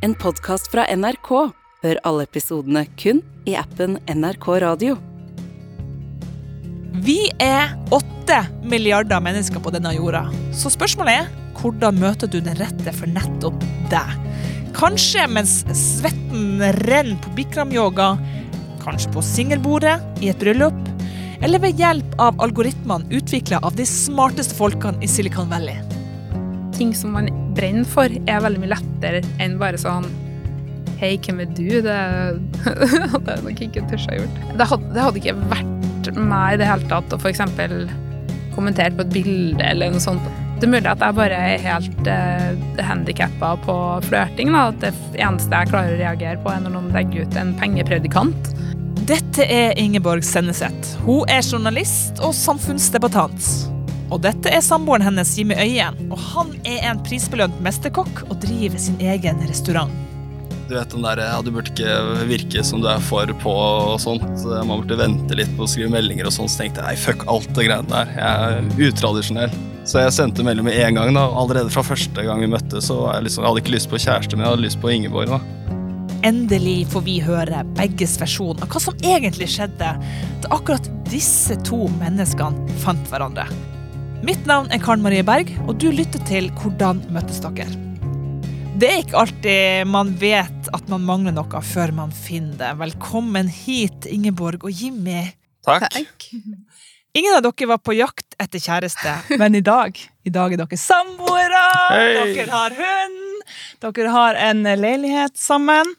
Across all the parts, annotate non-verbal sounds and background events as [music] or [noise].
en podkast fra NRK. Hør alle episodene kun i appen NRK Radio. Vi er åtte milliarder mennesker på denne jorda. Så spørsmålet er hvordan møter du den rette for nettopp deg? Kanskje mens svetten renner på Bikram-yoga, kanskje på singelbordet i et bryllup, eller ved hjelp av algoritmene utvikla av de smarteste folkene i Silicon Valley. Ting som man brenner for, er veldig mye lettere enn bare sånn Hei, hvem er du? Det [laughs] hadde jeg nok ikke tørt å gjort. Det hadde, det hadde ikke vært meg i det hele tatt å f.eks. kommentere på et bilde eller noe sånt. Det er mulig at jeg bare er helt uh, handikappa på flørting. At det eneste jeg klarer å reagere på, er når noen legger ut en pengepredikant. Dette er Ingeborg Senneset. Hun er journalist og samfunnsdebattant. Og dette er samboeren hennes, Jimmy Øyen. Og han er en prisbelønt mesterkokk og driver sin egen restaurant. Du vet den der, ja, du burde ikke virke som du er for på og sånt. Man burde vente litt på å skrive meldinger og sånn. Så tenkte jeg nei, fuck alt det greiene der. Jeg er utradisjonell. Så jeg sendte melding med en gang. da. Allerede fra første gang vi møttes, så jeg liksom, jeg hadde ikke lyst på kjæreste, men jeg hadde lyst på Ingeborg. da. Endelig får vi høre begges versjon av hva som egentlig skjedde da akkurat disse to menneskene fant hverandre. Mitt navn er Karen Marie Berg, og du lytter til Hvordan møttes dere? Det er ikke alltid man vet at man mangler noe før man finner det. Velkommen hit, Ingeborg og Jimmy. Takk. Ingen av dere var på jakt etter kjæreste, men i dag i dag er dere samboere! Hey. Dere har hund! Dere har en leilighet sammen.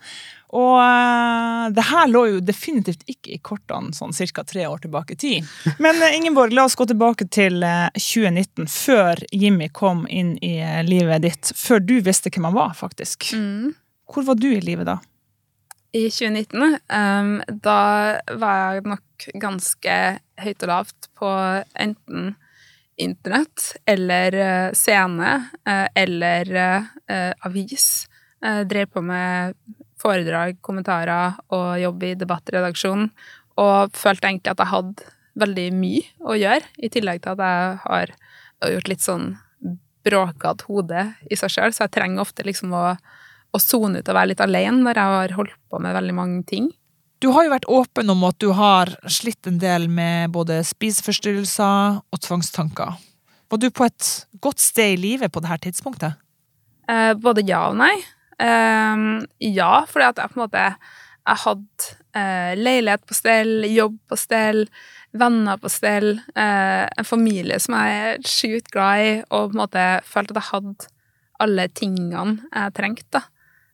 Og eh, det her lå jo definitivt ikke i kortene sånn ca. tre år tilbake i tid. [laughs] Men eh, Ingeborg, la oss gå tilbake til eh, 2019, før Jimmy kom inn i eh, livet ditt. Før du visste hvem han var, faktisk. Mm. Hvor var du i livet da? I 2019, Um, da var jeg nok ganske høyt og lavt på enten internett eller eh, scene eh, eller uh, avis. Jeg drev på med foredrag, kommentarer og jobb i debattredaksjonen, og følte egentlig at jeg hadde veldig mye å gjøre, i tillegg til at jeg har gjort litt sånn bråkete hode i seg sjøl, så jeg trenger ofte liksom å å sone ut og være litt alene når jeg har holdt på med veldig mange ting. Du har jo vært åpen om at du har slitt en del med både spiseforstyrrelser og tvangstanker. Var du på et godt sted i livet på dette tidspunktet? Eh, både ja og nei. Eh, ja, fordi at jeg på en måte jeg hadde uh, leilighet på stell, jobb på stell, venner på stell, uh, en familie som jeg er sjukt glad i, og på en måte følte at jeg hadde alle tingene jeg trengte.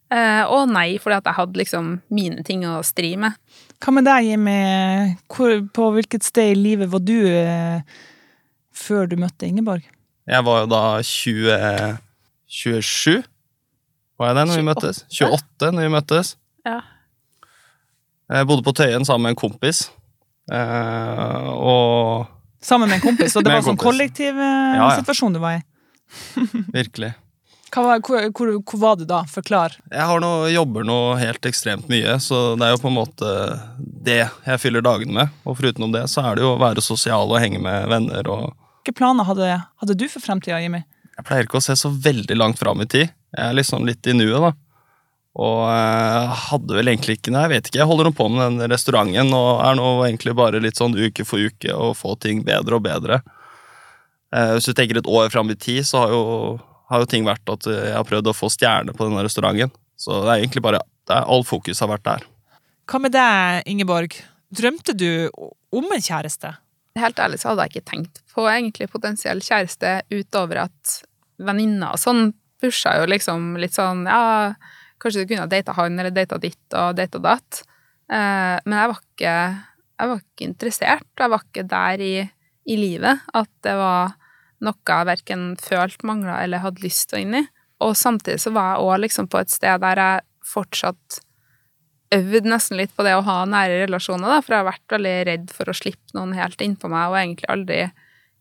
Eh, og nei, fordi at jeg hadde liksom mine ting å stri med. Hva med deg, Jimmy? Hvor, på hvilket sted i livet var du før du møtte Ingeborg? Jeg var jo da 20, 27, var jeg det når vi 28? møttes? 28 når vi møttes. Ja. Jeg bodde på Tøyen sammen med en kompis. Eh, og Sammen med en kompis, og det [laughs] var en sånn kompis. kollektiv eh, Ja, ja. situasjon du var i. [laughs] virkelig. Hva var, hvor, hvor, hvor var du da? Forklar. Jeg har noe, jobber nå helt ekstremt mye, så det er jo på en måte det jeg fyller dagene med. Og foruten det, så er det jo å være sosial og henge med venner og Hvilke planer hadde, hadde du for fremtida, Jimmy? Jeg pleier ikke å se så veldig langt fram i tid. Jeg er liksom litt i nuet, da. Og eh, hadde vel egentlig ikke Nei, jeg vet ikke. Jeg holder nå på med den restauranten og er nå egentlig bare litt sånn uke for uke og få ting bedre og bedre. Eh, hvis du tenker et år fram i tid, så har jo, har jo ting vært at jeg har prøvd å få stjerne på denne restauranten. Så det er egentlig bare det er, All fokus har vært der. Hva med deg, Ingeborg? Drømte du om en kjæreste? Helt ærlig så hadde jeg ikke tenkt på egentlig potensiell kjæreste utover at venninner og sånn pusha jo liksom litt sånn Ja, kanskje du kunne ha data han eller data ditt og data datt. Eh, men jeg var ikke jeg var ikke interessert. Jeg var ikke der i, i livet at det var noe jeg verken følte mangla eller hadde lyst til å inn i. Og samtidig så var jeg òg liksom på et sted der jeg fortsatt øvde nesten litt på det å ha nære relasjoner, da, for jeg har vært veldig redd for å slippe noen helt innpå meg, og egentlig aldri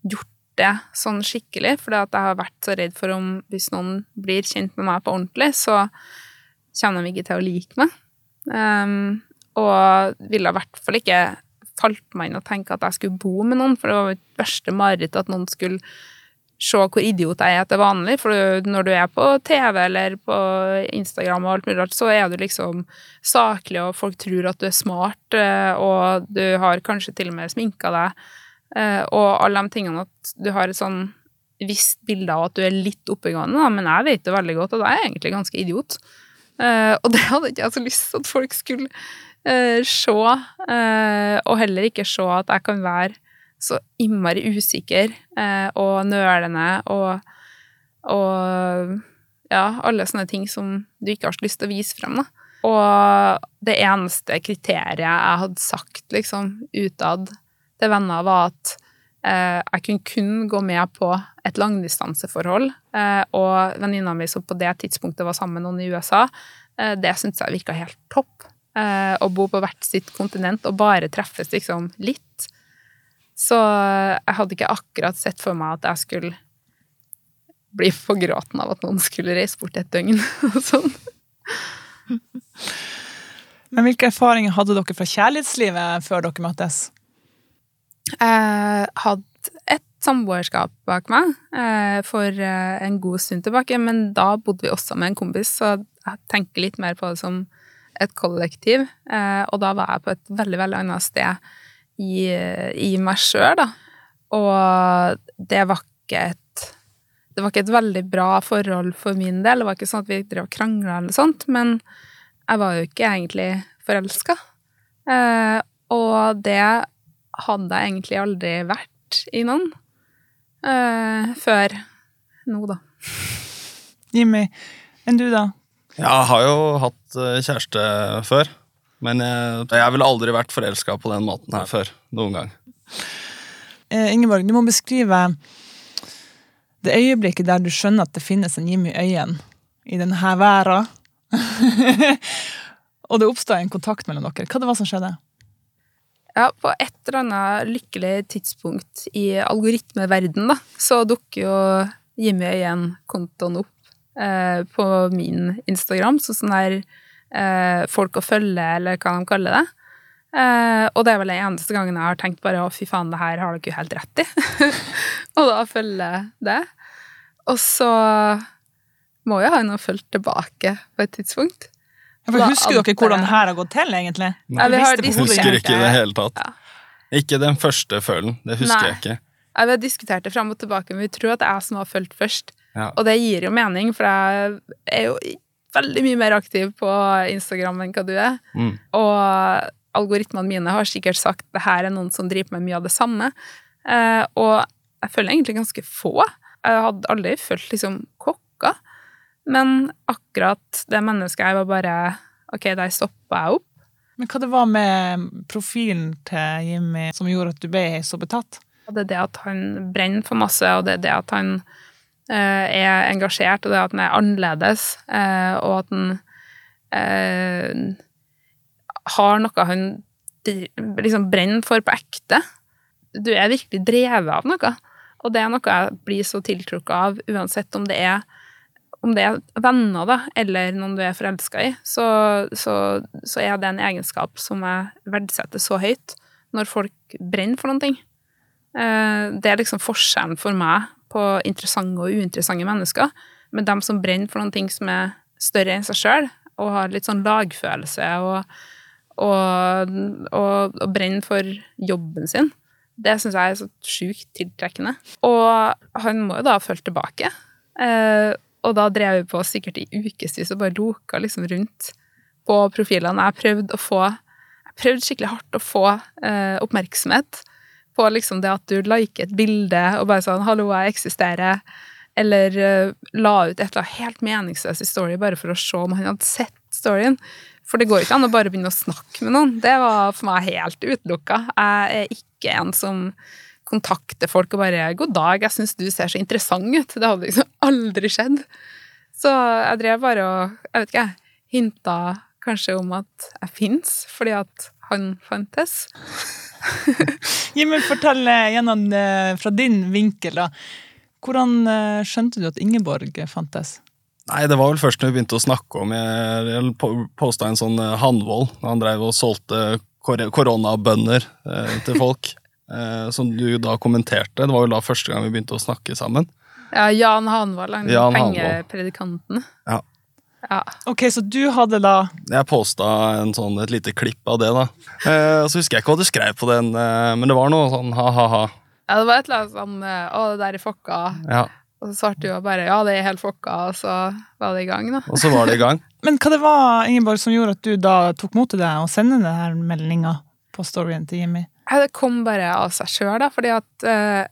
gjort det sånn skikkelig, fordi at jeg har vært så redd for om hvis noen blir kjent med meg på ordentlig, så kommer de ikke til å like meg. Um, og ville i hvert fall ikke falt meg inn og tenke at jeg skulle bo med noen, for det var mitt verste mareritt at noen skulle se hvor idiot jeg er til vanlig, for når du er på TV eller på Instagram og alt mulig rart, så er du liksom saklig, og folk tror at du er smart, eh, og du har kanskje til og med sminka deg, og alle de tingene at du har et sånn visst bilde av at du er litt oppegående, da, men jeg vet jo veldig godt at jeg er egentlig ganske idiot. Eh, og det hadde ikke jeg så lyst til at folk skulle eh, se, eh, og heller ikke se at jeg kan være så innmari usikker eh, og nølende og, og ja, alle sånne ting som du ikke har så lyst til å vise frem. Da. Og det eneste kriteriet jeg hadde sagt liksom utad til venner, var at eh, jeg kunne kun gå med på et langdistanseforhold, eh, og venninna mi som på det tidspunktet var sammen med noen i USA, eh, det syntes jeg virka helt topp. Eh, å bo på hvert sitt kontinent og bare treffes liksom litt. Så jeg hadde ikke akkurat sett for meg at jeg skulle bli på gråten av at noen skulle reise bort et døgn [laughs] og sånn. Men hvilke erfaringer hadde dere fra kjærlighetslivet før dere møttes? Jeg hadde et samboerskap bak meg eh, for eh, en god stund tilbake, men da bodde vi også med en kompis, så jeg tenker litt mer på det som et kollektiv. Eh, og da var jeg på et veldig, veldig annet sted i, i meg sjøl, da. Og det var ikke et det var ikke et veldig bra forhold for min del. Det var ikke sånn at vi drev og krangla eller sånt, men jeg var jo ikke egentlig forelska. Eh, og det hadde jeg egentlig aldri vært i noen uh, før nå, da. Jimmy, enn du, da? Jeg har jo hatt eh, kjæreste før, men jeg, jeg ville aldri vært forelska på den måten her før. Noen gang. Uh, Ingeborg, du må beskrive det øyeblikket der du skjønner at det finnes en Jimmy Øyen i denne verden. [laughs] og det oppstår en kontakt mellom dere. Hva det var som skjedde? Ja, på et eller annet lykkelig tidspunkt i algoritmeverden, da, så dukker jo Jimmy igjen kontoen opp eh, på min Instagram, så sånn der eh, folk å følge, eller hva de kaller det. Eh, og det er vel den eneste gangen jeg har tenkt bare å fy faen, det her har dere jo helt rett i. [laughs] og da følger det. Og så må jo han ha fulgt tilbake på et tidspunkt. Ja, for husker dere hvordan det her har gått til, egentlig? Nei, vi har Husker ikke i det hele tatt. Ja. Ikke den første følen. Det husker Nei. jeg ikke. Ja, vi har diskutert det fram og tilbake, men vi tror at det er jeg som har fulgt først. Ja. Og det gir jo mening, for jeg er jo veldig mye mer aktiv på Instagram enn hva du er. Mm. Og algoritmene mine har sikkert sagt det her er noen som driver med mye av det samme. Eh, og jeg føler egentlig ganske få. Jeg hadde aldri følt liksom. Men akkurat det mennesket jeg var bare Ok, der stoppa jeg opp. Men hva det var med profilen til Jimmy som gjorde at du ble så betatt? Det er det at han brenner for masse, og det er det at han eh, er engasjert, og det at han er annerledes, eh, og at han eh, har noe han liksom brenner for på ekte. Du er virkelig drevet av noe, og det er noe jeg blir så tiltrukket av, uansett om det er om det er venner, da, eller noen du er forelska i, så, så, så er det en egenskap som jeg verdsetter så høyt, når folk brenner for noen ting. Eh, Det er liksom forskjellen for meg på interessante og uinteressante mennesker. Men dem som brenner for noen ting som er større enn seg sjøl, og har litt sånn lagfølelse og, og, og, og brenner for jobben sin, det syns jeg er så sjukt tiltrekkende. Og han må jo da ha fulgt tilbake. Og da drev vi på sikkert i ukevis og bare loka liksom rundt på profilene. Jeg prøvde å få jeg prøvde skikkelig hardt å få eh, oppmerksomhet på liksom det at du liker et bilde og bare sånn 'hallo, jeg eksisterer', eller eh, la ut et eller annet helt meningsløst i story bare for å se om han hadde sett storyen. For det går ikke an å bare begynne å snakke med noen. Det var for meg helt utelukka. Jeg er ikke en som kontakter folk og bare 'god dag, jeg syns du ser så interessant ut'. Det hadde liksom [laughs] aldri skjedd. Så jeg drev bare og, jeg vet ikke, hinta kanskje om at jeg fins, fordi at han fantes. [laughs] Jimmy, fortell eh, gjennom eh, fra din vinkel, da. Hvordan eh, skjønte du at Ingeborg fantes? Nei, det var vel først når vi begynte å snakke om Jeg, jeg posta en sånn Hanvold. Han drev og solgte kor- koronabønner eh, til folk. [laughs] eh, som du da kommenterte. Det var jo da første gang vi begynte å snakke sammen. Ja, Jan Hanvold, han Jan pengepredikanten. Ja. Ja. Ok, så du hadde da Jeg posta en sånn, et lite klipp av det, da. Eh, og så husker jeg ikke hva du skrev på den, eh, men det var noe sånn ha-ha-ha. ja, det var et eller annet sånn eh, Å, det der er fokka. Ja, Og så svarte du jo bare ja, det er helt fokka, og så var det i gang, da. og så var det i gang. [laughs] Men hva det var Ingeborg, som gjorde at du da tok mot til deg og sendte denne meldinga på storyen til Jimmy? Det kom bare av seg sjøl, da, fordi at eh,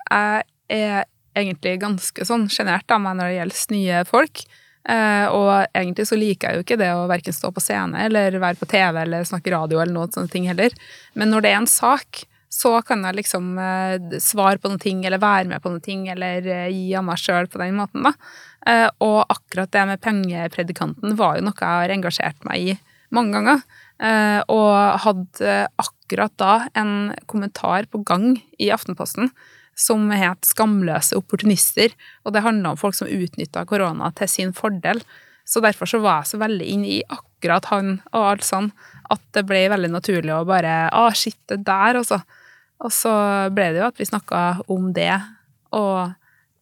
jeg er egentlig ganske sånn sjenert av meg når det gjelder nye folk. Uh, og egentlig så liker jeg jo ikke det å verken stå på scene eller være på TV eller snakke radio eller noen sånne ting heller. Men når det er en sak, så kan jeg liksom uh, svare på noen ting eller være med på noen ting eller uh, gi av meg sjøl på den måten, da. Og akkurat det med pengepredikanten var jo noe jeg har engasjert meg i mange ganger. Eh, og hadde akkurat da en kommentar på gang i Aftenposten som het 'Skamløse opportunister'. Og det handla om folk som utnytta korona til sin fordel. Så derfor så var jeg så veldig inn i akkurat han og alt sånn at det ble veldig naturlig å bare Å, shit, det der, altså. Og så ble det jo at vi snakka om det, og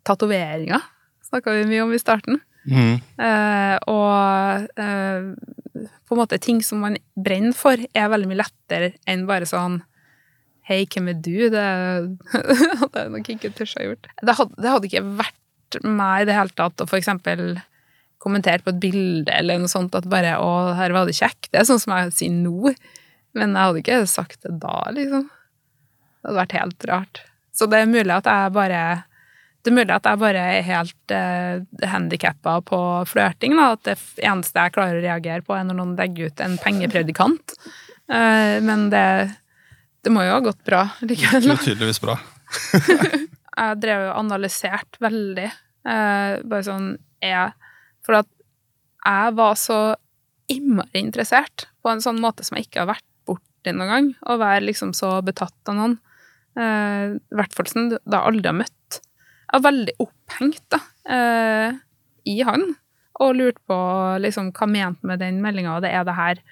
tatoveringer snakka vi mye om i starten. Mhm. Eh, og eh, på en måte ting som man brenner for, er veldig mye lettere enn bare sånn Hei, hvem er du? Det [laughs] hadde jeg nok ikke tørt å gjort. Det hadde, det hadde ikke vært meg i det hele tatt å for eksempel kommentere på et bilde eller noe sånt at bare 'Å, her var det kjekk'. Det er sånn som jeg sier nå. Men jeg hadde ikke sagt det da, liksom. Det hadde vært helt rart. Så det er mulig at jeg bare det er mulig at jeg bare er helt uh, handikappa på flørting. Da. At det eneste jeg klarer å reagere på, er når noen legger ut en pengepredikant. Eh, men det, det må jo ha gått bra likevel. Det er tydeligvis bra. [laughs] Jeg drev og analyserte veldig. eh, bare sånn jeg, For at jeg var så innmari interessert på en sånn måte som jeg ikke har vært borti noen gang. Å være liksom så betatt av noen. Eh, I hvert fall som da jeg aldri har møtt. Var veldig opphengt da, eh, i han, og lurte på liksom, hva han mente med den meldinga. Er det her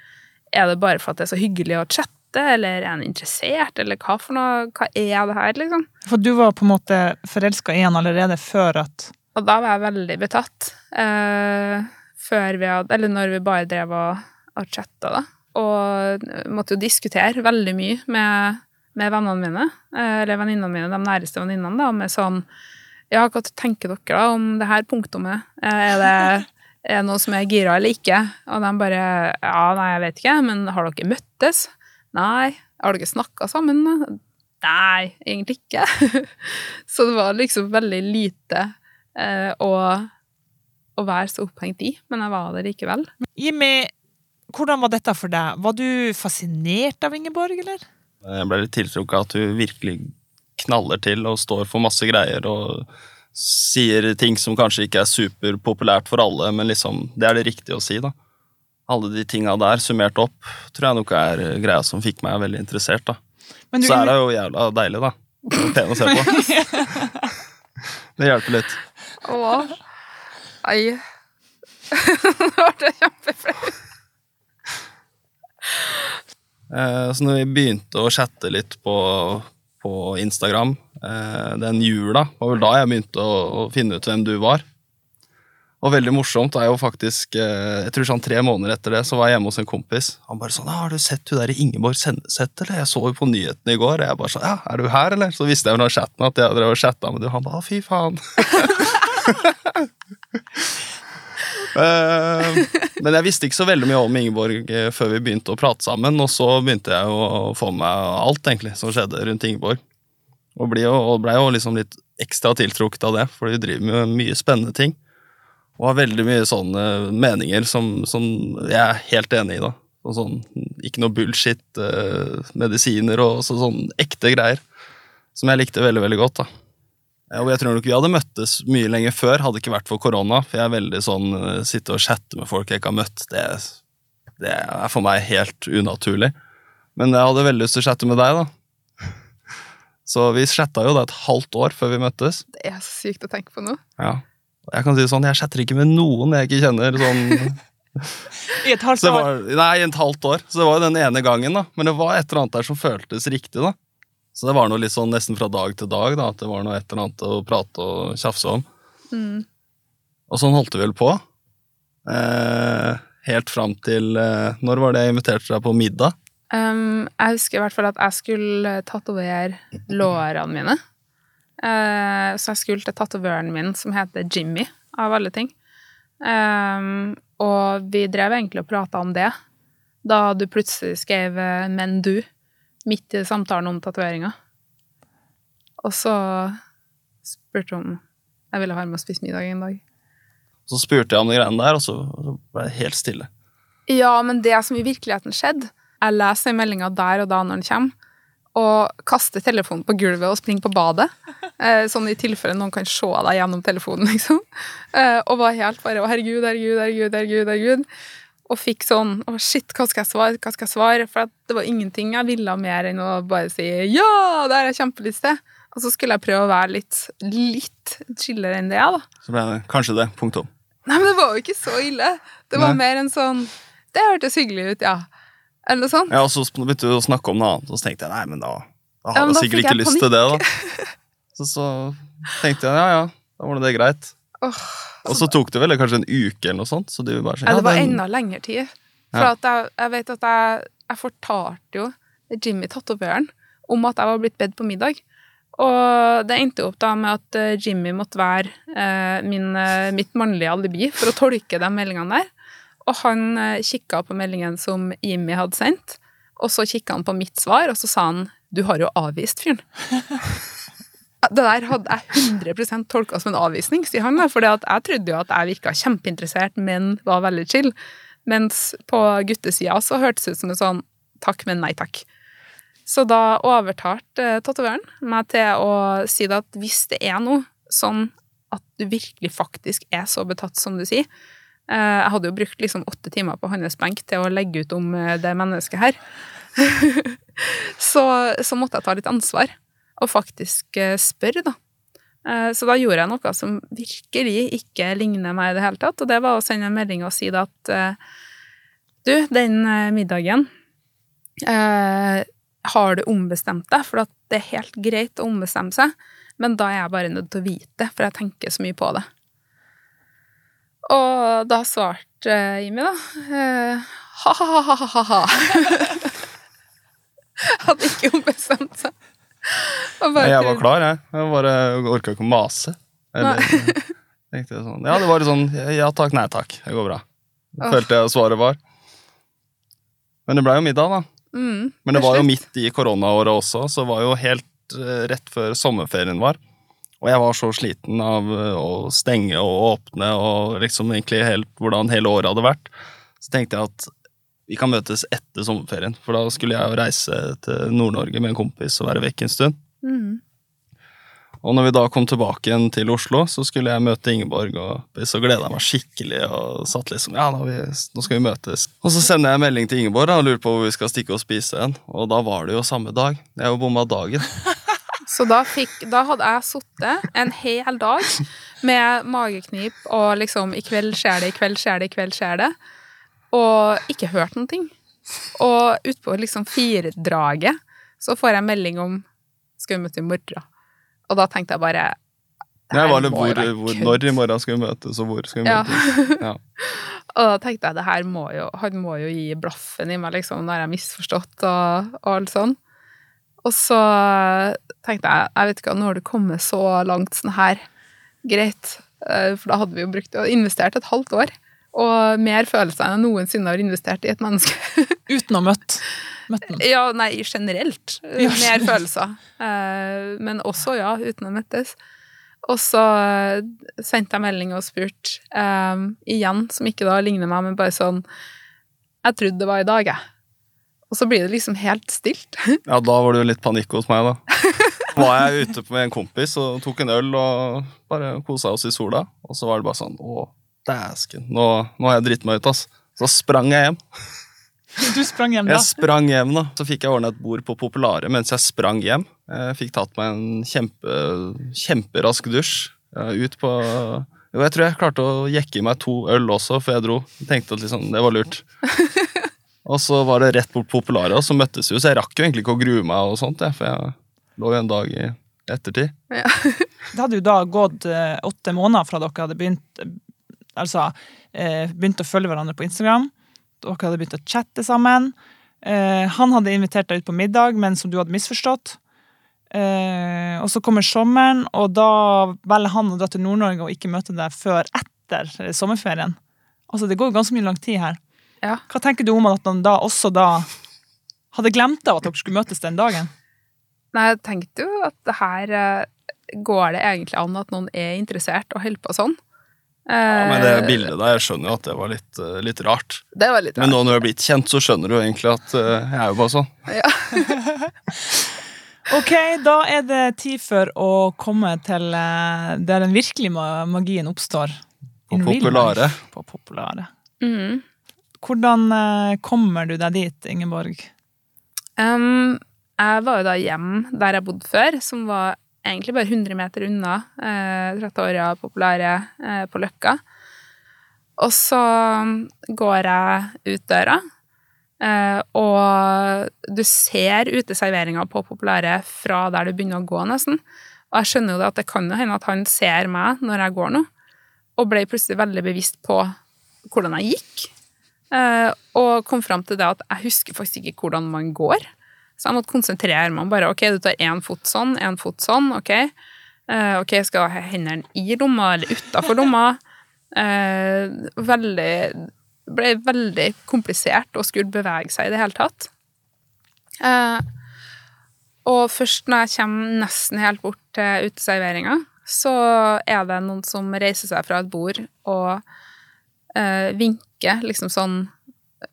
Er det bare for at det er så hyggelig å chatte, eller er han interessert, eller hva for noe? Hva er det her, liksom? For du var på en måte forelska i han allerede før at Og da var jeg veldig betatt. Eh, før vi hadde Eller når vi bare drev og, og chatta, da. Og måtte jo diskutere veldig mye med, med vennene mine. Eh, eller venninnene mine, de næreste venninnene, da, med sånn Ja, hva tenker dere da om det her punktummet? Eh, er det er noe som er gira eller ikke? Og de bare Ja, nei, jeg vet ikke, men har dere møttes? Nei. Har dere snakka sammen? Nei, egentlig ikke. [laughs] så det var liksom veldig lite eh, å, å være så opphengt i, men jeg var det likevel. Jimmy, hvordan var dette for deg? Var du fascinert av Ingeborg, eller? Jeg ble litt tiltrukket av at hun virkelig knaller til og står for masse greier og sier ting som kanskje ikke er superpopulært for alle, men liksom, det er det riktige å si, da. Alle de tinga der summert opp tror jeg nok er greia som fikk meg veldig interessert, da. Men du, Så er det jo jævla deilig, da. Pen å se på. [laughs] Det hjelper litt. Å, ai. [laughs] Nå ble jeg kjempeflau. Eh, Så når vi begynte å chatte litt på, på Instagram eh, den jula, var vel da jeg begynte å, finne ut hvem du var. Og veldig morsomt er jo faktisk eh, Jeg tror sånn tre måneder etter det så var jeg hjemme hos en kompis. Han bare sånn «Ah, 'Har du sett hun der Ingeborg Senneset, eller? Jeg så jo på nyhetene i går.' Og jeg bare sånn 'Ja, er du her, eller?' Så visste jeg under chatten at jeg drev og chatta med du. Han bare fy faen'. [laughs] [laughs] Eh, men jeg visste ikke så veldig mye om Ingeborg eh, før vi begynte å prate sammen, og så begynte jeg å få med alt egentlig som skjedde rundt Ingeborg. Og ble jo, ble jo liksom litt ekstra tiltrukket av det, for de driver med mye spennende ting. Og har veldig mye sånne meninger som, som jeg er helt enig i, da. Og sånn, ikke noe bullshit, eh, medisiner og så, sånn ekte greier. Som jeg likte veldig, veldig godt, da. Og jeg tror nok vi hadde møttes mye lenger før, hadde ikke vært for korona. For jeg er veldig sånn eh, sitte og chatte med folk jeg ikke har møtt. Det, det er for meg helt unaturlig. Men jeg hadde veldig lyst til å chatte med deg, da. Så vi chatta jo da et halvt år før vi møttes. Det er så sykt å tenke på nå. Ja. Jeg kan si det sånn, jeg chatter ikke med noen jeg ikke kjenner. sånn... [laughs] I et halvt år? var, nei, et halvt år. Så det var jo den ene gangen, da. Men det var et eller annet der som føltes riktig, da. Så det var noe litt sånn nesten fra dag til dag, da. At det var noe et eller annet å prate og tjafse om. Mm. Og sånn holdt det vel på. Eh, helt fram til eh, Når var det jeg inviterte deg på middag? Um, jeg husker i hvert fall at jeg skulle tatovere lårene mine. Uh, så jeg skulle til tatovøren min, som heter Jimmy, av alle ting. Um, og vi drev egentlig og prata om det, da du plutselig skrev eh, 'men du' midt i samtalen om tatoveringa. Og så spurte hun om jeg ville ha med og spise middag en dag. Så spurte jeg om de greiene der, og så, ble det helt stille. Ja, men det som i virkeligheten skjedde Jeg leser meldinga der og da når den kommer, og kaster telefonen på gulvet og springer på badet. Eh, sånn i tilfelle noen kan se deg gjennom telefonen, liksom. Eh, og var helt bare 'Å, herregud, herregud, herregud', herregud, herregud. Og fikk sånn 'Å, shit, hva skal jeg svare?' hva skal jeg svare? For det var ingenting jeg ville mer enn å bare si 'ja, det er kjempelyst til'. Og så skulle jeg prøve å være litt, litt chillere enn det, jeg, da. Så ble det kanskje det. Punktum. Nei, men det var jo ikke så ille. Det var Nei. mer en sånn Det hørtes hyggelig ut, ja. Eller noe sånt. Ja, og så begynte du å snakke om noe annet, og så tenkte jeg nei, men da, da Ja, men jeg sikkert ikke jeg lyst til det, da. Så, så tenkte jeg ja, ja, da var det det greit. Åh, Og så tok det vel kanskje en uke eller noe sånt, så du bare Nei, det var enda lengre tid. For Ja. jeg, jeg vet at jeg, jeg fortalte jo Jimmy tatovøren om at jeg var blitt bedt på middag. Og det endte opp da med at eh, Jimmy måtte være eh, min, eh, mitt mannlige alibi for å tolke de meldingene der. Og han eh, kikka på meldingen som Jimmy hadde sendt, og så kikka han på mitt svar, og så sa han 'du har jo avvist fyren'. [laughs] Det der hadde jeg 100% tolka som en avvisning, sier han. For jeg trodde jo at jeg virka kjempeinteressert, men var veldig chill. Mens på guttesida så hørtes det ut som en sånn takk, men nei takk. Så da overtalte eh, tatovøren meg til å si det at hvis det er noe sånn at du virkelig faktisk er så betatt som du sier eh, Jeg hadde jo brukt liksom åtte timer på hans benk til å legge ut om eh, det mennesket her. [laughs] så, så måtte jeg ta litt ansvar og faktisk spør, da. Eh, Så da gjorde jeg noe som virkelig ikke ligner meg i det hele tatt, og det var å sende en melding og si at eh, Du, den eh, middagen eh, Har du ombestemt deg? For det er helt greit å ombestemme seg, men da er jeg bare nødt til å vite det, for jeg tenker så mye på det. Og da svarte eh, Jimmy, da eh, ha-ha-ha-ha-ha. [laughs] Hadde ikke ombestemt seg. Jeg var klar, jeg. Jeg bare orka ikke å mase. Eller, [laughs] sånn. Ja, det var sånn ja takk, nei takk. Det går bra. Følte jeg svaret var. Men det blei jo middag, da. Mm, Men det var jo midt i koronaåret også, så det var jo helt eh, rett før sommerferien var. Og jeg var så sliten av eh, å stenge og åpne og liksom egentlig helt, hvordan hele året hadde vært. Så tenkte jeg at vi kan møtes etter sommerferien, for da skulle jeg jo reise til Nord-Norge med en kompis og være vekk en stund. Mm. Og når vi da kom tilbake igjen til Oslo, så skulle jeg møte Ingeborg, og så gleda jeg meg skikkelig og satt liksom Ja, nå, vi, nå skal vi møtes. Og så sender jeg melding til Ingeborg og lurer på hvor vi skal stikke og spise en. Og da var det jo samme dag. Jeg har jo bomma dagen. [laughs] Så da, fikk, da hadde jeg sittet en hel dag med mageknip og liksom I kveld skjer det, i kveld skjer det, i kveld skjer det. Og ikke hørt noen ting. Og utpå liksom firedraget så får jeg melding om Skal vi møte i morgen? Og da tenkte jeg bare her var det hvor, hvor, når i morgen skal vi møtes, og hvor skal vi Ja. møtes. [laughs] Ja. Og da tenkte jeg det her må jo Han må jo gi blaffen i meg, liksom. jeg har misforstått og, og alt sånn. Og så tenkte jeg jeg vet ikke, nå har du kommet så langt sånn her, greit. Eh, For da hadde vi jo brukt og investert et halvt år. Og mer følelser enn jeg noensinne har investert i et menneske. [laughs] Uten å ha møtt, møtt den. ja, nei, generelt. Ja, Mer generelt. følelser. Eh, Men også, ja, uten å møttes. Og så eh, sendte jeg melding og spurte um, igjen, som ikke da ligner meg, men bare sånn Jeg trodde det var i dag, jeg. Og så blir det liksom helt stilt. [laughs] ja, da var det jo litt panikk hos meg, da. Var jeg ute med en kompis og tok en øl og bare kosa oss i sola. Og så var det bare sånn Å, dæsken, nå, nå har jeg dritt meg ut, ass. Så sprang jeg hjem. Du sprang hjem da. Jeg sprang hjem, da. Så fikk jeg ordna et bord på Populare mens jeg sprang hjem. Jeg fikk tatt meg en kjempe, kjemperask dusj. Ut på Jo, jeg tror jeg klarte å jekke i meg to øl også før jeg dro. Jeg tenkte at liksom, det var lurt. [laughs] Og så var det rett bort Populare, og så møttes vi. Så jeg rakk jo egentlig ikke å grue meg, og sånt, for jeg lå jo en dag i ettertid. [laughs] Det hadde jo da gått eh, åtte måneder fra dere hadde begynt Altså eh, begynt å følge hverandre på Instagram. Dere hadde begynt å chatte sammen. Eh, han hadde invitert deg ut på middag, men som du hadde misforstått. Eh, og så kommer sommeren, og da velger han å dra til Nord-Norge og ikke møte deg før etter eh, sommerferien. Altså, det går jo ganske mye lang tid her. Ja. Hva tenker du om at han da også da hadde glemt av at dere skulle møtes den dagen? Nei, jeg tenkte jo at det her Går det egentlig an at noen er interessert og holder på sånn? Ja, men det Eh, bildet der, jeg skjønner jo at det var litt, eh, litt rart. Det var litt rart. Men nå når du er blitt kjent, så skjønner du jo egentlig at eh, jeg er jo bare sånn. Ja. [laughs] Ok, da er det tid for å komme til der den virkelige magien oppstår. På populære. Populare. På populare. Mm. Hvordan kommer du deg dit, Ingeborg? Um, jeg var jo da hjem der jeg bodde før, som var egentlig bare 100 meter unna eh, Trattoria populære eh, på Løkka. Og så går jeg ut døra, eh, og du ser uteserveringa på Populære fra der du begynner å gå, nesten. Og jeg skjønner jo det at det kan hende at han ser meg når jeg går nå, og ble plutselig veldig bevisst på hvordan jeg gikk. Eh, og kom fram til det at jeg husker faktisk ikke hvordan man går. Så jeg måtte konsentrere meg. Bare ok, du tar én fot sånn, én fot sånn. Ok, uh, ok, skal jeg ha hendene i lomma eller utafor lomma? Uh, veldig ble veldig komplisert å skulle bevege seg i det hele tatt. Uh, og først når jeg kommer nesten helt bort til uteserveringa, så er det noen som reiser seg fra et bord og vinker, liksom sånn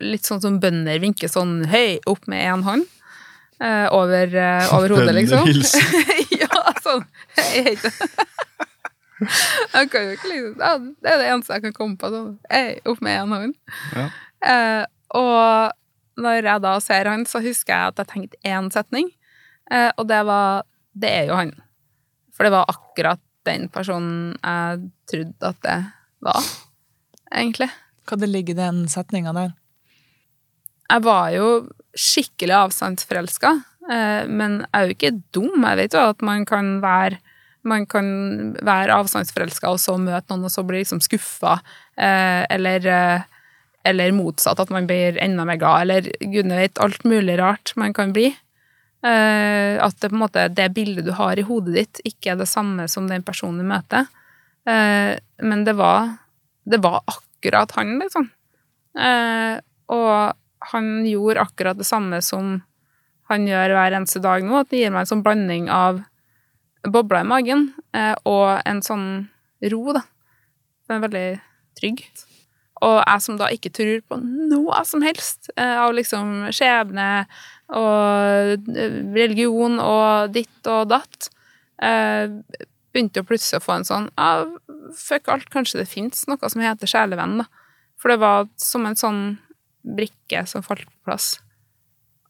Litt sånn som bønder vinker sånn høy opp med én hånd. Eh, over, uh, over hodet, liksom. [laughs] Ja, sånn. Jeg. [laughs] Jeg kan jo ikke liksom ja, Det er det eneste jeg kan komme på. Sånn. Hei, opp med én hånd. Ja. Uh, og når jeg da ser han, så husker jeg at jeg tenkte én setning, eh, og det var Det er jo han. For det var akkurat den personen jeg trodde at det var, egentlig. Hva det ligger i den setninga der? Jeg var jo skikkelig avstandsforelska, eh, men jeg er jo ikke dum. Jeg vet jo at man kan være man kan være avstandsforelska og så møte noen og så bli liksom skuffa, eh, eller, eh, eller motsatt, at man blir enda mer glad, eller gudene vet, alt mulig rart man kan bli. At det på en måte det bildet du har i hodet ditt, ikke er det samme som den personen du møter. Men det var, det var akkurat han, liksom. Og han gjorde akkurat det samme som han gjør hver eneste dag nå, at det gir meg en sånn blanding av bobler i magen eh, og en sånn ro, da. Den er veldig trygg. Og jeg som da ikke tror på noe som helst eh, av liksom skjebne og eh, religion og ditt og datt, begynte jo plutselig å få en sånn ah, Fuck alt, kanskje det fins noe som heter sjelevenn, da. For det var som en sånn brikke som falt på plass.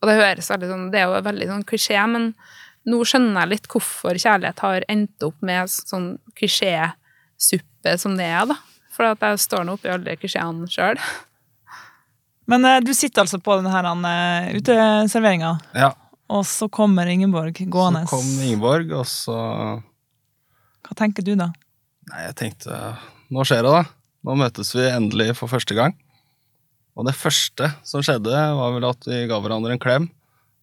Og det høres veldig sånn Det er jo veldig sånn klisjé, men nå skjønner jeg litt hvorfor kjærlighet har endt opp med sånn klisjésuppe som det er, da. For at jeg står nå oppi alle klisjeene sjøl. Men eh, du sitter altså på denne her, uh, uteserveringa, Ja, og så kommer Ingeborg gående. så kom Ingeborg, og så Hva tenker du da? Nei, jeg tenkte Nå skjer det, da. Nå møtes vi endelig for første gang. Og det første som skjedde, var vel at vi ga hverandre en klem,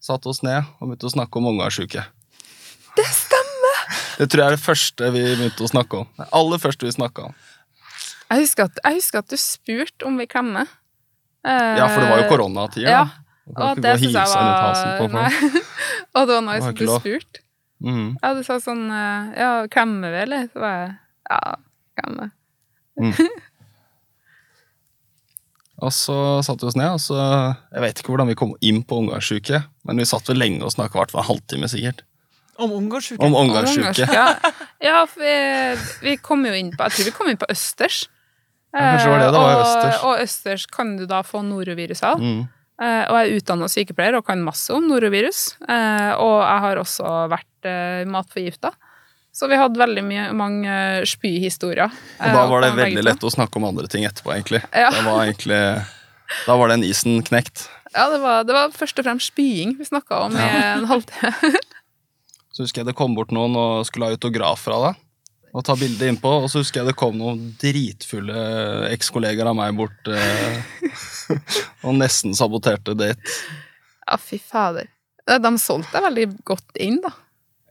satte oss ned og begynte å snakke om ungasjuke. Det stemmer! Det tror jeg er det første vi begynte å snakke om. Det aller første vi snakka om. Jeg husker, at, jeg husker at du spurte om vi klemmer. Eh, Ja, for det var jo koronatida. Ja, og det syns jeg var. Nei. [laughs] Og det var nice at du spurte. Mm. Ja, du sa sånn eh, Ja, klemmer vi, eller? Så var jeg Ja, klemmer. [laughs] Og så satte vi oss ned, og så Jeg vet ikke hvordan vi kom inn på omgangssjuke, men vi satt vel lenge og snakka, hvert fall en halvtime sikkert. Om omgangssjuke? Om Og. Ja, ja for vi, vi kom jo inn på Jeg tror vi kom inn på østers. Ja, kanskje det var det det var, Eh, og, østers. Og østers kan du da få norovirus av. Mm. Eh, og jeg er utdanna sykepleier og kan masse om norovirus. Eh, og jeg har også vært uh, matforgifta. Så vi hadde veldig mye, mange eh, spyhistorier. Og da var det veldig lett å snakke om andre ting etterpå, egentlig. Ja. Det var egentlig da var den isen knekt. Ja, det var, det var først og fremst spying vi snakka om i en halvtime. [laughs] Så husker jeg det kom bort noen og skulle ha autograf fra deg. Og ta bilde innpå, og så husker jeg det kom noen dritfulle ekskollegaer av meg bort eh, [laughs] og nesten saboterte date. Ja, fy fader. Eh, De solgte deg veldig godt inn, da.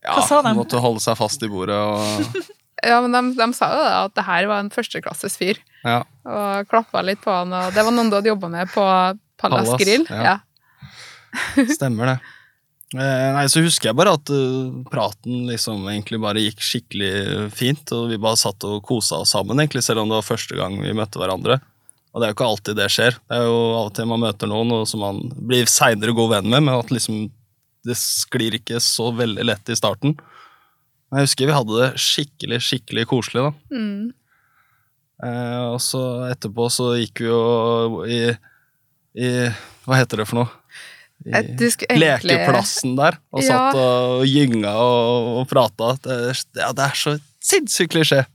Ja, Hva sa de? Måtte holde seg fast i bordet og [laughs] Ja, men de, de sa jo det, at det her var en førsteklasses fyr. Ja. Og klappa litt på han, og det var noen du hadde jobba med på Pallas Pallas, Grill. ja. Ja. [laughs] Stemmer det. Eh, nei, så husker jeg bare at uh, praten liksom egentlig bare gikk skikkelig fint, og vi bare satt og kosa oss sammen, egentlig, selv om det var første gang vi møtte hverandre. Og det er jo ikke alltid det skjer. Det er jo av og til man møter noen og som man blir seinere god venn med, men at liksom det sklir ikke så veldig lett i starten. Men Jeg husker vi hadde det skikkelig, skikkelig koselig, da. Mm. Eh, og så etterpå så gikk vi jo i, i Hva heter det for noe? I Eh, egentlig lekeplassen der, og Ja. satt og gynga og, og prata. Det, ja, det er så sinnssykt klisjé!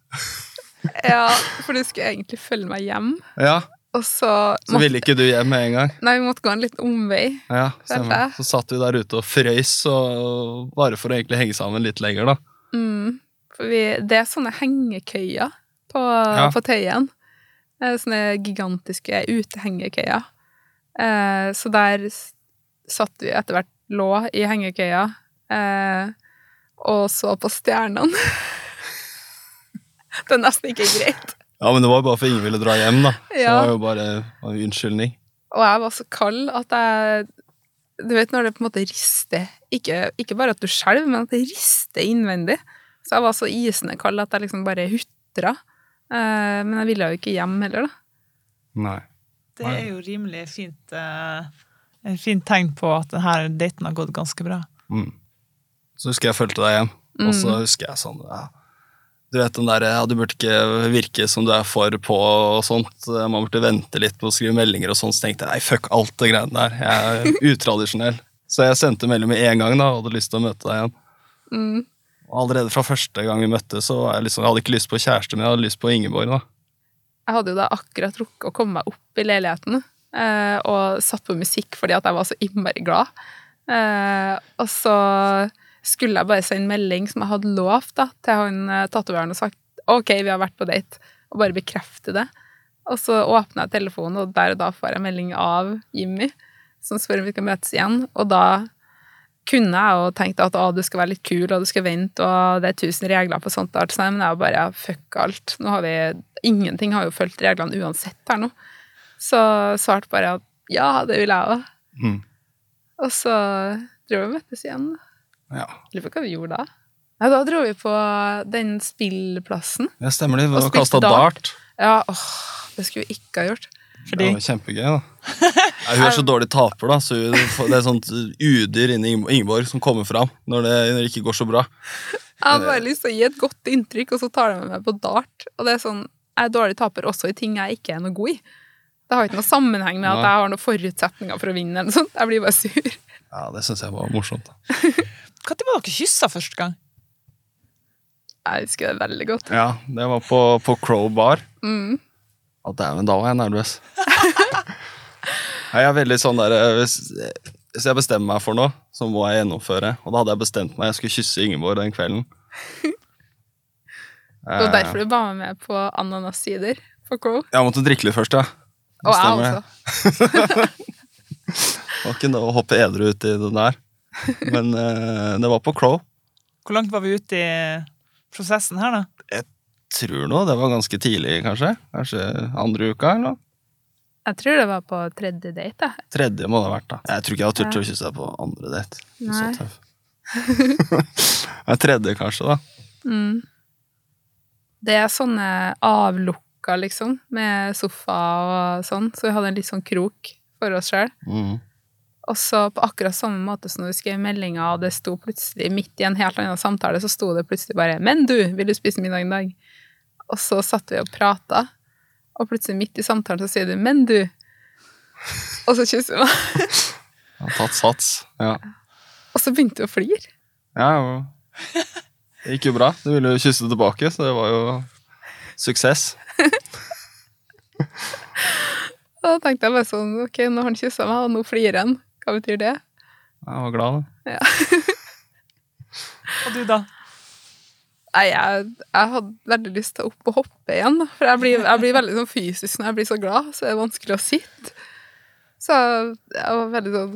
Ja, for du skulle egentlig følge meg hjem, Ja, og så, så ville ikke du hjem med en gang. Nei, vi måtte gå en liten omvei. Ja, stemmer. Så satt vi der ute og frøys, og, bare for å egentlig henge sammen litt lenger, da. Mm. For vi, det er sånne hengekøyer på, Ja. på Tøyen. Sånne gigantiske utehengekøyer. Eh, så der satt vi etter hvert lå i hengekøya eh, og så på stjernene. [laughs] det er nesten ikke greit. Ja, men det var jo bare for ingen ville dra hjem, da. Så det var jo bare en unnskyldning. Og jeg var så kald at jeg Du vet når det på en måte rister Ikke, ikke bare at du skjelver, men at det rister innvendig. Så jeg var så isende kald at jeg liksom bare hutra. Eh, men jeg ville jo ikke hjem heller, da. Nei. Det er jo rimelig fint eh, en fint tegn på at denne daten har gått ganske bra. Mm. Så husker jeg fulgte deg hjem, og så husker jeg sånn ja. Du vet den der, ja, du burde ikke virke som du er for på og sånt. Man burde vente litt på å skrive meldinger og sånt. Så tenkte jeg nei, fuck alt det greiene der. Jeg er utradisjonell. Så jeg sendte melding med en gang da, og hadde lyst til å møte deg igjen. Mm. Og allerede fra første gang vi møttes, så jeg liksom, jeg hadde ikke lyst på kjæreste, men jeg hadde lyst på Ingeborg. da. Jeg hadde jo da akkurat rukket å komme meg opp i leiligheten eh, og satt på musikk fordi at jeg var så innmari glad. Eh, og så skulle jeg bare sende melding som jeg hadde lovt da, til han tatoveren tatovøren og sagt OK, vi har vært på date, og bare bekrefte det. Og så åpna jeg telefonen, og der og da får jeg melding av Jimmy som spør om vi kan møtes igjen. Og da kunne jeg jo tenkt at å, du skal være litt kul, og du skal vente, og det er tusen regler på sånt. alt sånt, Men jeg var bare fuck alt. Nå har vi, ingenting har jo fulgt reglene uansett her nå. Så svarte bare at ja, det vil jeg òg. Mm. Og så dro vi og møttes igjen. Ja, Lurer på hva vi gjorde da. Nei, da dro vi på den spillplassen. Ja, stemmer det. Vi var kasta dart. dart. Ja, åh, det skulle vi ikke ha gjort. Fordi Det var kjempegøy, da. [laughs] Nei, hun er så dårlig taper, da, så det er sånt udyr inni Ingeborg som kommer fram når det, når det ikke går så bra. Jeg har bare lyst til å gi et godt inntrykk, og så tar de med meg på dart. Og det er sånn, jeg er dårlig taper også i ting jeg ikke er noe god i. Det har ikke noe sammenheng med at jeg har noen forutsetninger for å vinne. eller noe sånt. Jeg blir bare sur. Ja, Det syns jeg var morsomt. da. [laughs] Når var dere kyssa første gang? Jeg husker det veldig godt. Ja, Det var på, på Crow Bar. Mm. Å, dæven, da var jeg nervøs. Jeg er veldig sånn der eh, hvis, hvis jeg bestemmer meg for noe, så må jeg gjennomføre. Og da hadde jeg bestemt meg jeg skulle kysse Ingeborg den kvelden. [laughs] Det var Eh, derfor du ba meg med på ananassider på Crow. Jeg måtte drikke litt først, ja. Og jeg også. [laughs] Det var ikke noe å hoppe edru ut i det der. [laughs] Men eh, det var på Crow. Hvor langt var vi ute i prosessen her, da? Jeg Tror nå det var ganske tidlig, kanskje. Kanskje andre uka, eller noe. Jeg tror det var på tredje date. da. Tredje må det ha vært, da. Jeg tror ikke jeg har turt å kysse deg på andre date. Så Nei. tøff. Nei, [laughs] tredje, kanskje, da. Mm. Det er sånne avlukka, liksom, med sofa og sånn, så vi hadde en litt sånn krok for oss sjøl. Mm. Og så på akkurat samme måte som når vi skrev meldinga, og det sto plutselig midt i en helt annen samtale, så sto det plutselig bare 'Men du, vil du spise middag i dag?' Og så satt vi og prata, og plutselig midt i samtalen så sier du 'Men du', og så kysser vi meg. Jeg har tatt sats. Ja. Og så begynte vi å flire. ja jo. Det gikk jo bra. Du ville jo kysse tilbake, så det var jo suksess. [laughs] Da tenkte jeg bare sånn Ok, nå har han kyssa meg, og nå flirer han. Hva betyr det? Jeg var glad, da. Og du, da? Nei, jeg, jeg hadde veldig lyst til å opp og hoppe igjen, da. For jeg blir, jeg blir veldig sånn fysisk når jeg blir så glad, så er det vanskelig å sitte. Så jeg var veldig sånn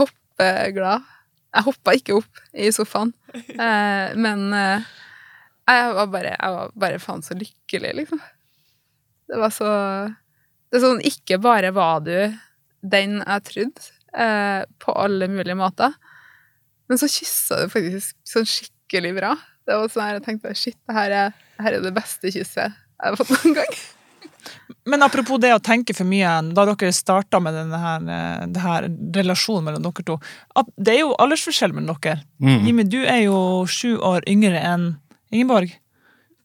hoppeglad. Jeg hoppa ikke opp i sofaen, eh, men eh, jeg var bare, jeg var bare faen så lykkelig, liksom. Det var så Det er sånn Ikke bare var du den jeg trodde, eh, på alle mulige måter, men så kyssa du faktisk sånn skikkelig bra. Det var sånn her jeg tenkte shit, det her er, det her er det beste kysset jeg har fått noen gang. Men apropos det å tenke for mye, da dere starta med denne her, denne her relasjonen mellom dere to at Det er jo aldersforskjell mellom dere. Mm. Jimmy, du er jo sju år yngre enn Ingeborg.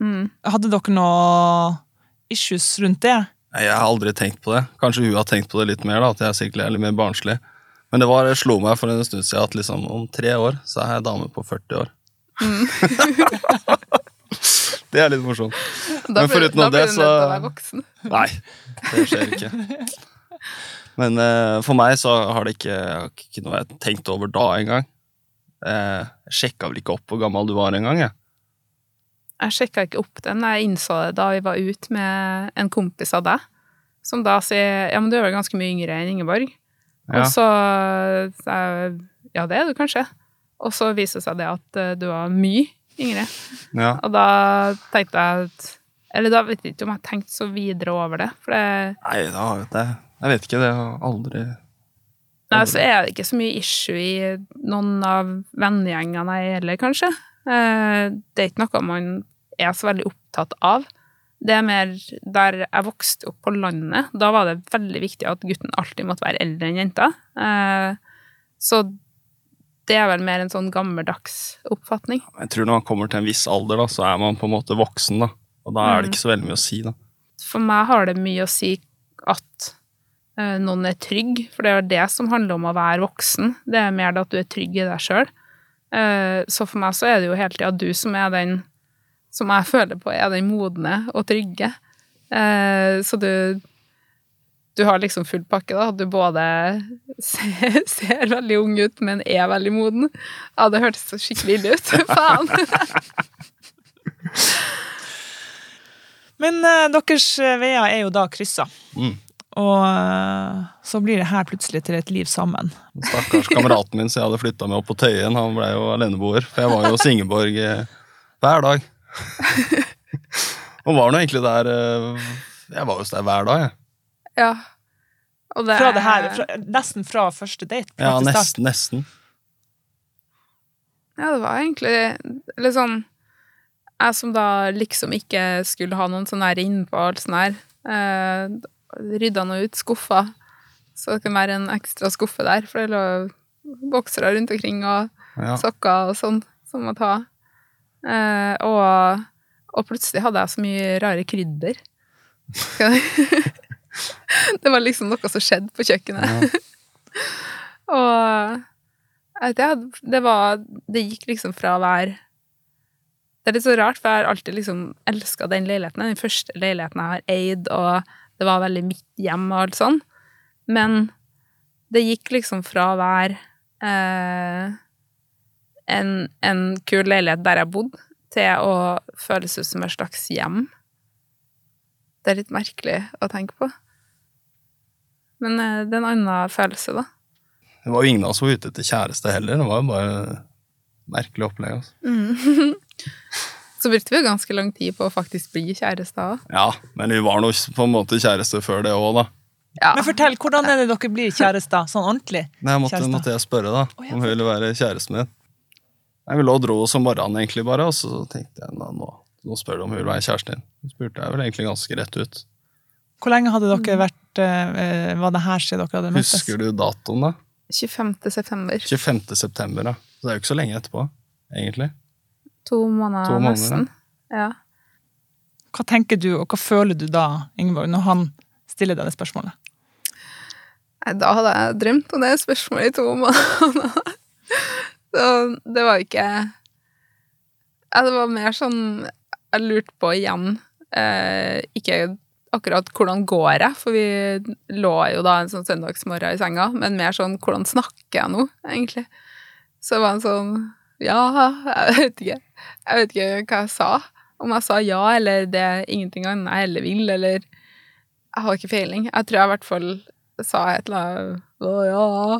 Mm. Hadde dere noe issues rundt det? Jeg har aldri tenkt på det. Kanskje hun har tenkt på det litt mer, da, at jeg er sikkert er litt mer barnslig. Men det var, slo meg for en stund siden at liksom, om tre år så er jeg dame på 40 år. [laughs] det er litt morsomt. Da Men blir, da det, blir du nødt til å være voksen. Nei, det skjer ikke. Men uh, for meg så har det ikke, ikke noe jeg tenkte over da engang. Eh, jeg sjekka vel ikke opp hvor gammel du var engang, jeg. Jeg sjekka ikke opp den. Jeg innså det da vi var ute med en kompis av deg, som da sier ja, men du er vel ganske mye yngre enn Ingeborg. Og så jeg ja, det er du kanskje. Og så viser det seg det at eh, du var mye yngre. Ja. Og da tenkte jeg at Eller da vet jeg ikke om jeg tenkte så videre over det. For det, Nei, da, det, jeg vet ikke. Det har aldri nei, så er det ikke så mye issue i noen av vennegjengene jeg heller, kanskje. Eh, Det er ikke noe man er så veldig opptatt av. Det er mer der jeg vokste opp på landet. Da var det veldig viktig at gutten alltid måtte være eldre enn jenta. Eh, Så det er vel mer en sånn gammeldags oppfatning. Jeg tror når man kommer til en viss alder, da, så er man på en måte voksen, da. Og da er det ikke så veldig mye å si, da. For meg har det mye å si at eh, noen er trygg, for det er det som handler om å være voksen. Det er mer det at du er trygg i deg sjøl. så for meg så er det jo hele tida du som er den som jeg føler på er den modne og trygge. Eh, så du du har liksom full pakke, da. Du både [laughs] ser, ser veldig ung ut, men er veldig moden. Ja, det hørtes så skikkelig ille ut. [laughs] Faen! [laughs] Men uh, deres eh, veier er jo da kryssa. Mm. Og uh, så blir det her plutselig til et liv sammen. Stakkars kameraten min, som jeg hadde flytta meg opp på Tøyen. Han ble jo aleneboer, for jeg var jo hos Ingeborg eh, hver dag. Og var nå egentlig der eh, Jeg var jo deg hver dag, jeg. Ja. Og det Fra det her, er- fra, nesten fra første date. Ja, nesten. nesten. Ja, det var egentlig litt sånn Jeg som da liksom ikke skulle ha noen sånn her innpå alt sånn her, eh, rydda nå ut skuffa, så det kunne være en ekstra skuffe der, for det lå boksere rundt omkring og Ja. sokker og sånn som må ta. Eh, og, og plutselig hadde jeg så mye rare krydder. [laughs] det var liksom noe som skjedde på kjøkkenet. [laughs] og jeg vet ikke, det var Det gikk liksom fra å være Det er litt så rart, for jeg har alltid liksom elska den leiligheten. Den første leiligheten jeg har eid, og det var veldig mitt hjem og alt sånn. Men det gikk liksom fra å være eh, en, en kul leilighet der jeg bodde, til å føles ut som et slags hjem. Det er litt merkelig å tenke på. Men eh, det er en annen følelse, da. Det var jo ingen av oss som var ute etter kjæreste heller. Det var jo bare merkelig opplegg. Altså. Mm. [laughs] Så brukte vi jo ganske lang tid på å faktisk bli kjærester. Ja, men vi var nå på en måte kjæreste før det òg, da. Ja. Men fortell, hvordan er det dere blir kjærester? Sånn ordentlig? Nei, måtte, måtte jeg spørre, da. Ja, Om hun ville være kjæresten min. Nei, Vi lå og dro oss om morgenen, egentlig, bare, og så tenkte jeg nå, nå, nå spør du om hun vil være kjæresten din. Så spurte jeg vel egentlig ganske rett ut. Hvor lenge hadde dere vært uh, Var det her siden dere hadde møttes? Husker du datoen, da? 25. september. 25. september, da. Så det er jo ikke så lenge etterpå, egentlig. To måneder, To måneder, nesten. Ja. Hva tenker du, og hva føler du da, Ingeborg, når han stiller deg det spørsmålet? Nei, Da hadde jeg drømt om det spørsmålet i to måneder. [laughs] Så det var ikke ja, Det var mer sånn Jeg lurte på igjen eh, Ikke akkurat hvordan går jeg, for vi lå jo da en sånn søndagsmorgen i senga, men mer sånn hvordan snakker jeg nå, egentlig. Så det var en sånn Ja, jeg vet ikke. Jeg vet ikke hva jeg sa. Om jeg sa ja, eller det er ingenting annet jeg heller vil, eller Jeg har ikke feiling. Jeg tror jeg i hvert fall sa jeg et eller annet Å ja.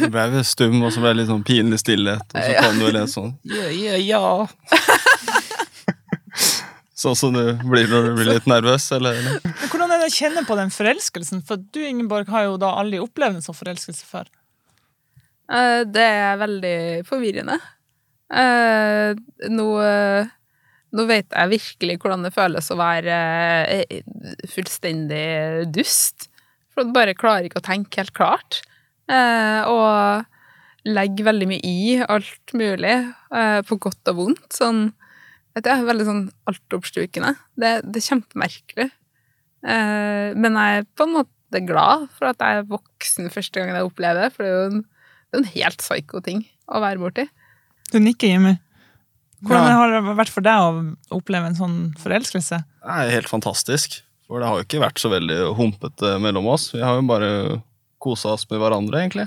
Du ble vel stum, og så ble det litt sånn pinlig stillhet, og så Ja. kom du vel en sånn ja, ja, ja. [laughs] Sånn som du blir når du blir litt nervøs, eller? eller? Men hvordan er det å kjenne på den forelskelsen? For du, Ingeborg, har jo da aldri opplevd en sånn forelskelse før. Eh, Det er veldig forvirrende. Eh, Nå, eh, nå vet jeg virkelig hvordan det føles å være fullstendig dust. For du bare klarer ikke å tenke helt klart. Eh, Og legger veldig mye i alt mulig, eh, på godt og vondt. Sånn Det er veldig sånn altoppslukende. Det, det er kjempemerkelig. Eh, Men jeg er på en måte glad for at jeg er voksen første gangen jeg opplever det, for det er jo en det er en helt psyko ting å være borti. Du nikker, Jimmy. Hvordan har det vært for deg å oppleve en sånn forelskelse? Det er helt fantastisk. For det har jo ikke vært så veldig humpete mellom oss. Vi har jo bare kosa oss med hverandre, egentlig.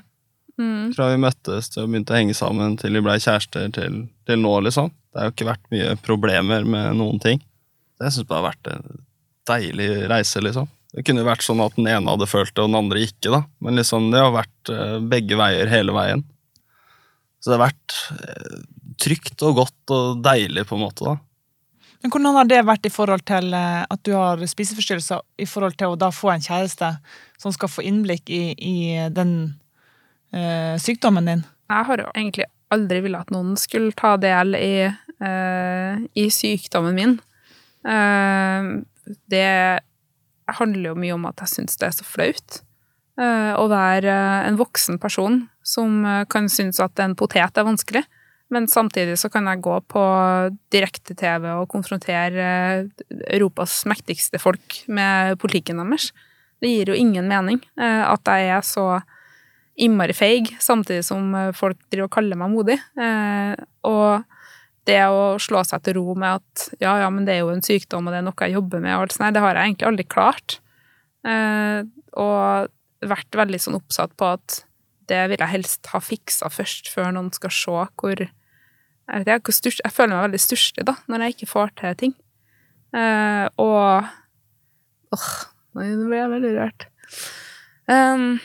Mm. Fra vi møttes til vi begynte å henge sammen, til vi blei kjærester, til, til nå, liksom. Det har jo ikke vært mye problemer med noen ting. Så jeg syns det har vært en deilig reise, liksom. Det kunne vært sånn at den ene hadde følt det, og den andre ikke, da. Men liksom, det har vært eh, begge veier hele veien. Så det har vært eh, trygt og godt og deilig, på en måte, da. Men hvordan har det vært i forhold til eh, at du har spiseforstyrrelser, i forhold til å da få en kjæreste som skal få innblikk i, i den eh, sykdommen din? Jeg har jo egentlig aldri villet at noen skulle ta del i, eh, i sykdommen min. Eh, det handler jo mye om at jeg syns det er så flaut. eh, å være eh, en voksen person som kan synes at en potet er vanskelig. Men samtidig så kan jeg gå på direkte-TV og konfrontere eh, Europas mektigste folk med politikken deres. Det gir jo ingen mening eh, at jeg er så innmari feig, samtidig som eh, folk driver og kaller meg modig. Og det å slå seg til ro med at ja, ja, men det er jo en sykdom, og det er noe jeg jobber med, og alt sånt, det har jeg egentlig aldri klart. Og vært veldig sånn oppsatt på at det vil jeg helst ha fiksa først, før noen skal se hvor Jeg, vet ikke, sturs, jeg føler meg veldig stusslig da, når jeg ikke får til ting. Uh, og Åh, nå ble jeg veldig rørt. Um,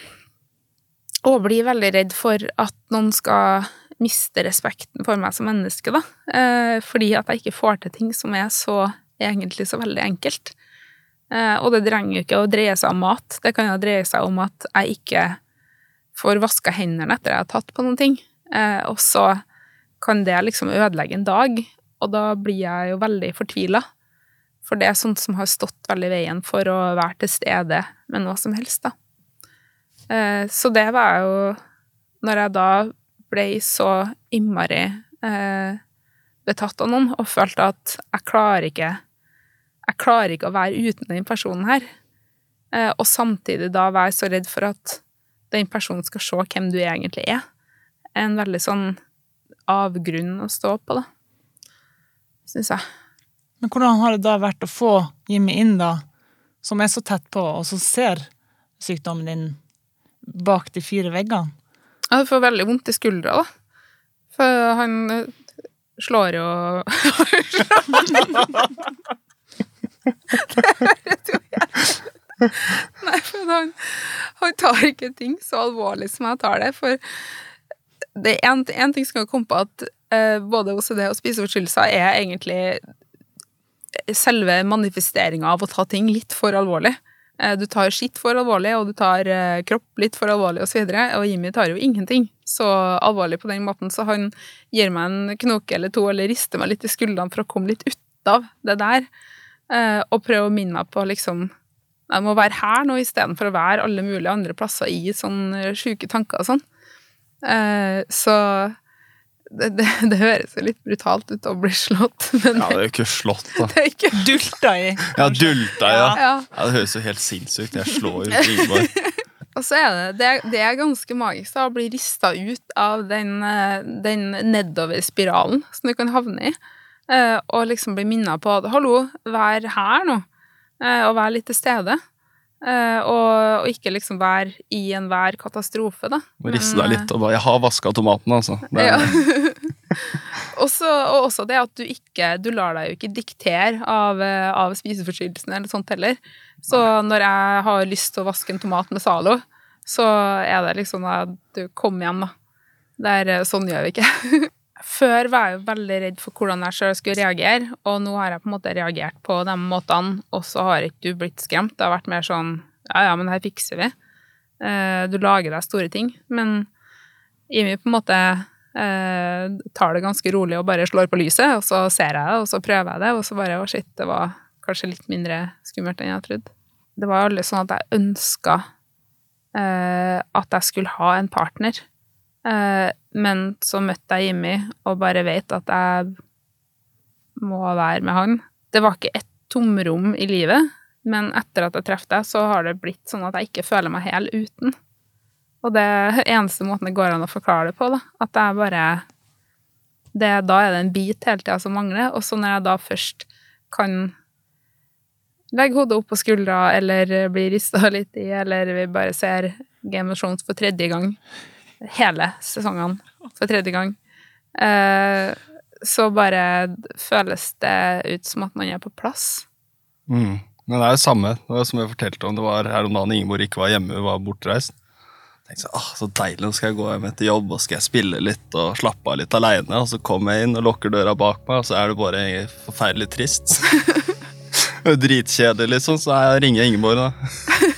og blir veldig redd for at noen skal miste respekten for meg som menneske, da. Uh, fordi at jeg ikke får til ting som er så egentlig så veldig enkelt. Uh, og det trenger jo ikke å dreie seg om mat. Det kan jo dreie seg om at jeg ikke får vaska hendene etter jeg har tatt på noen ting. Og så kan det liksom ødelegge en dag, og da blir jeg jo veldig fortvila. For det er sånt som har stått veldig i veien for å være til stede med noe som helst, da. Eh, så det var jo Når jeg da ble så innmari eh, betatt av noen og følte at jeg klarer ikke Jeg klarer ikke å være uten den personen her. Eh, og samtidig da være så redd for at den personen skal se hvem du egentlig er. En veldig sånn avgrunn å stå på, da. Syns jeg. Men hvordan har det da vært å få Jimmy inn, da, som er så tett på, og som ser sykdommen din bak de fire veggene? Jeg får veldig vondt i skuldra, da. For han eh, slår jo Det høres jo helt Nei, for han, han tar ikke ting så alvorlig som jeg tar det. For det er en, ting som kan komme på at uh, både OCD og spiseforstyrrelser er egentlig selve manifesteringa av å ta ting litt for alvorlig. Eh, Du tar skitt for alvorlig, og du tar eh, kropp litt for alvorlig, og så. Og Jimmy tar jo ingenting så alvorlig på den måten, så han gir meg en knoke eller to, eller rister meg litt i skuldrene for å komme litt ut av det der. Og prøve å minne meg på liksom Jeg må være her nå istedenfor å være alle mulige andre plasser i sånne sjuke tanker og sånn. Eh, Så det, det, det høres jo litt brutalt ut å bli slått, [laughs] men Ja, det er jo ikke slått, da. [laughs] det er ikke Dulta i. Ja, dulta, ja. ja. ja. Det høres jo helt sinnssykt Jeg slår jo Ingeborg. [laughs] Og så er det, det, det er ganske magisk da, å bli rista ut av den, eh, den nedover-spiralen som du kan havne i, eh, og liksom bli minna på at 'hallo, vær her nå', eh, og vær litt til stede. Eh, Og, og ikke liksom være i enhver katastrofe, da. Riste deg litt og bare Jeg har vaska tomatene, altså. Det Ja. [laughs] også, og også det at du ikke Du lar deg jo ikke diktere av, eh, av spiseforstyrrelsene eller sånt heller. Så når jeg har lyst til å vaske en tomat med Zalo, så er det liksom at du Kom igjen, da. Det er, sånn gjør vi ikke. [laughs] Før var jeg veldig redd for hvordan jeg sjøl skulle reagere, og nå har jeg på en måte reagert på de måtene, og så har ikke du blitt skremt. Det har vært mer sånn ja ja, men her fikser vi. Eh, du lager deg store ting. Men Imi på en måte eh, tar det ganske rolig og bare slår på lyset, og så ser jeg det, og så prøver jeg det, og så bare å shit, det var kanskje litt mindre skummelt enn jeg trodde. Det var aldri sånn at jeg ønska eh, at jeg skulle ha en partner. Eh, men så møtte jeg Jimmy og bare vet at jeg må være med han. Det var ikke et tomrom i livet, men etter at jeg traff deg, så har det blitt sånn at jeg ikke føler meg hel uten. Og det eneste måten det går an å forklare det på, da. At jeg bare det, Da er det en bit hele tida som mangler, og så når jeg da først kan legge hodet opp på skuldra, eller bli rista [laughs] litt i, eller vi bare ser Game of Thrones for tredje gang, hele sesongene for tredje gang, eh, så bare føles det ut som at man er på plass. Mm. Men det er jo samme det var som jeg fortalte om. Det var her om dagen Ingeborg ikke var hjemme, var bortreist. Jeg tenkte så, ah, så deilig, nå skal jeg gå hjem etter jobb og skal jeg spille litt og slappe av litt aleine. Og så kommer jeg inn og lukker døra bak meg, og så er det bare forferdelig trist. [laughs] Dritkjedelig, liksom. Så jeg ringer Ingeborg, da. [laughs]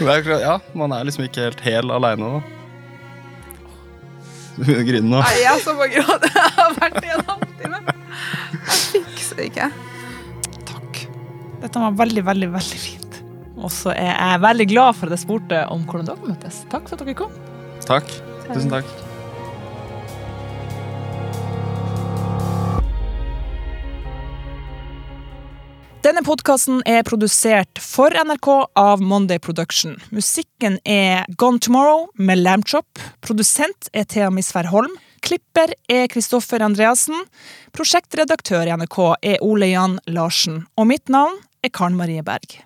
ja, man er liksom ikke helt hel aleine, nå. Du begynner å grine nå. Nei, jeg er så på gråt. [laughs] Jeg har vært i en halvtime. Jeg fikser det ikke. Dette var veldig, veldig, veldig fint. Og så er jeg veldig glad for at jeg spurte om hvordan dere møttes. Takk for at dere kom. Takk. Tusen takk. Denne podkasten er produsert for NRK av Monday Production. Musikken er Gone Tomorrow med Lambchop. Produsent er Thea Misvær Holm. Klipper er Kristoffer Andreassen. Prosjektredaktør i NRK er Ole Jan Larsen. Og mitt navn er Karen Marie Berg.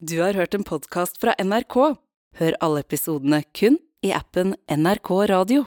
Du har hørt en podkast fra NRK. Hør alle episodene kun i appen NRK Radio.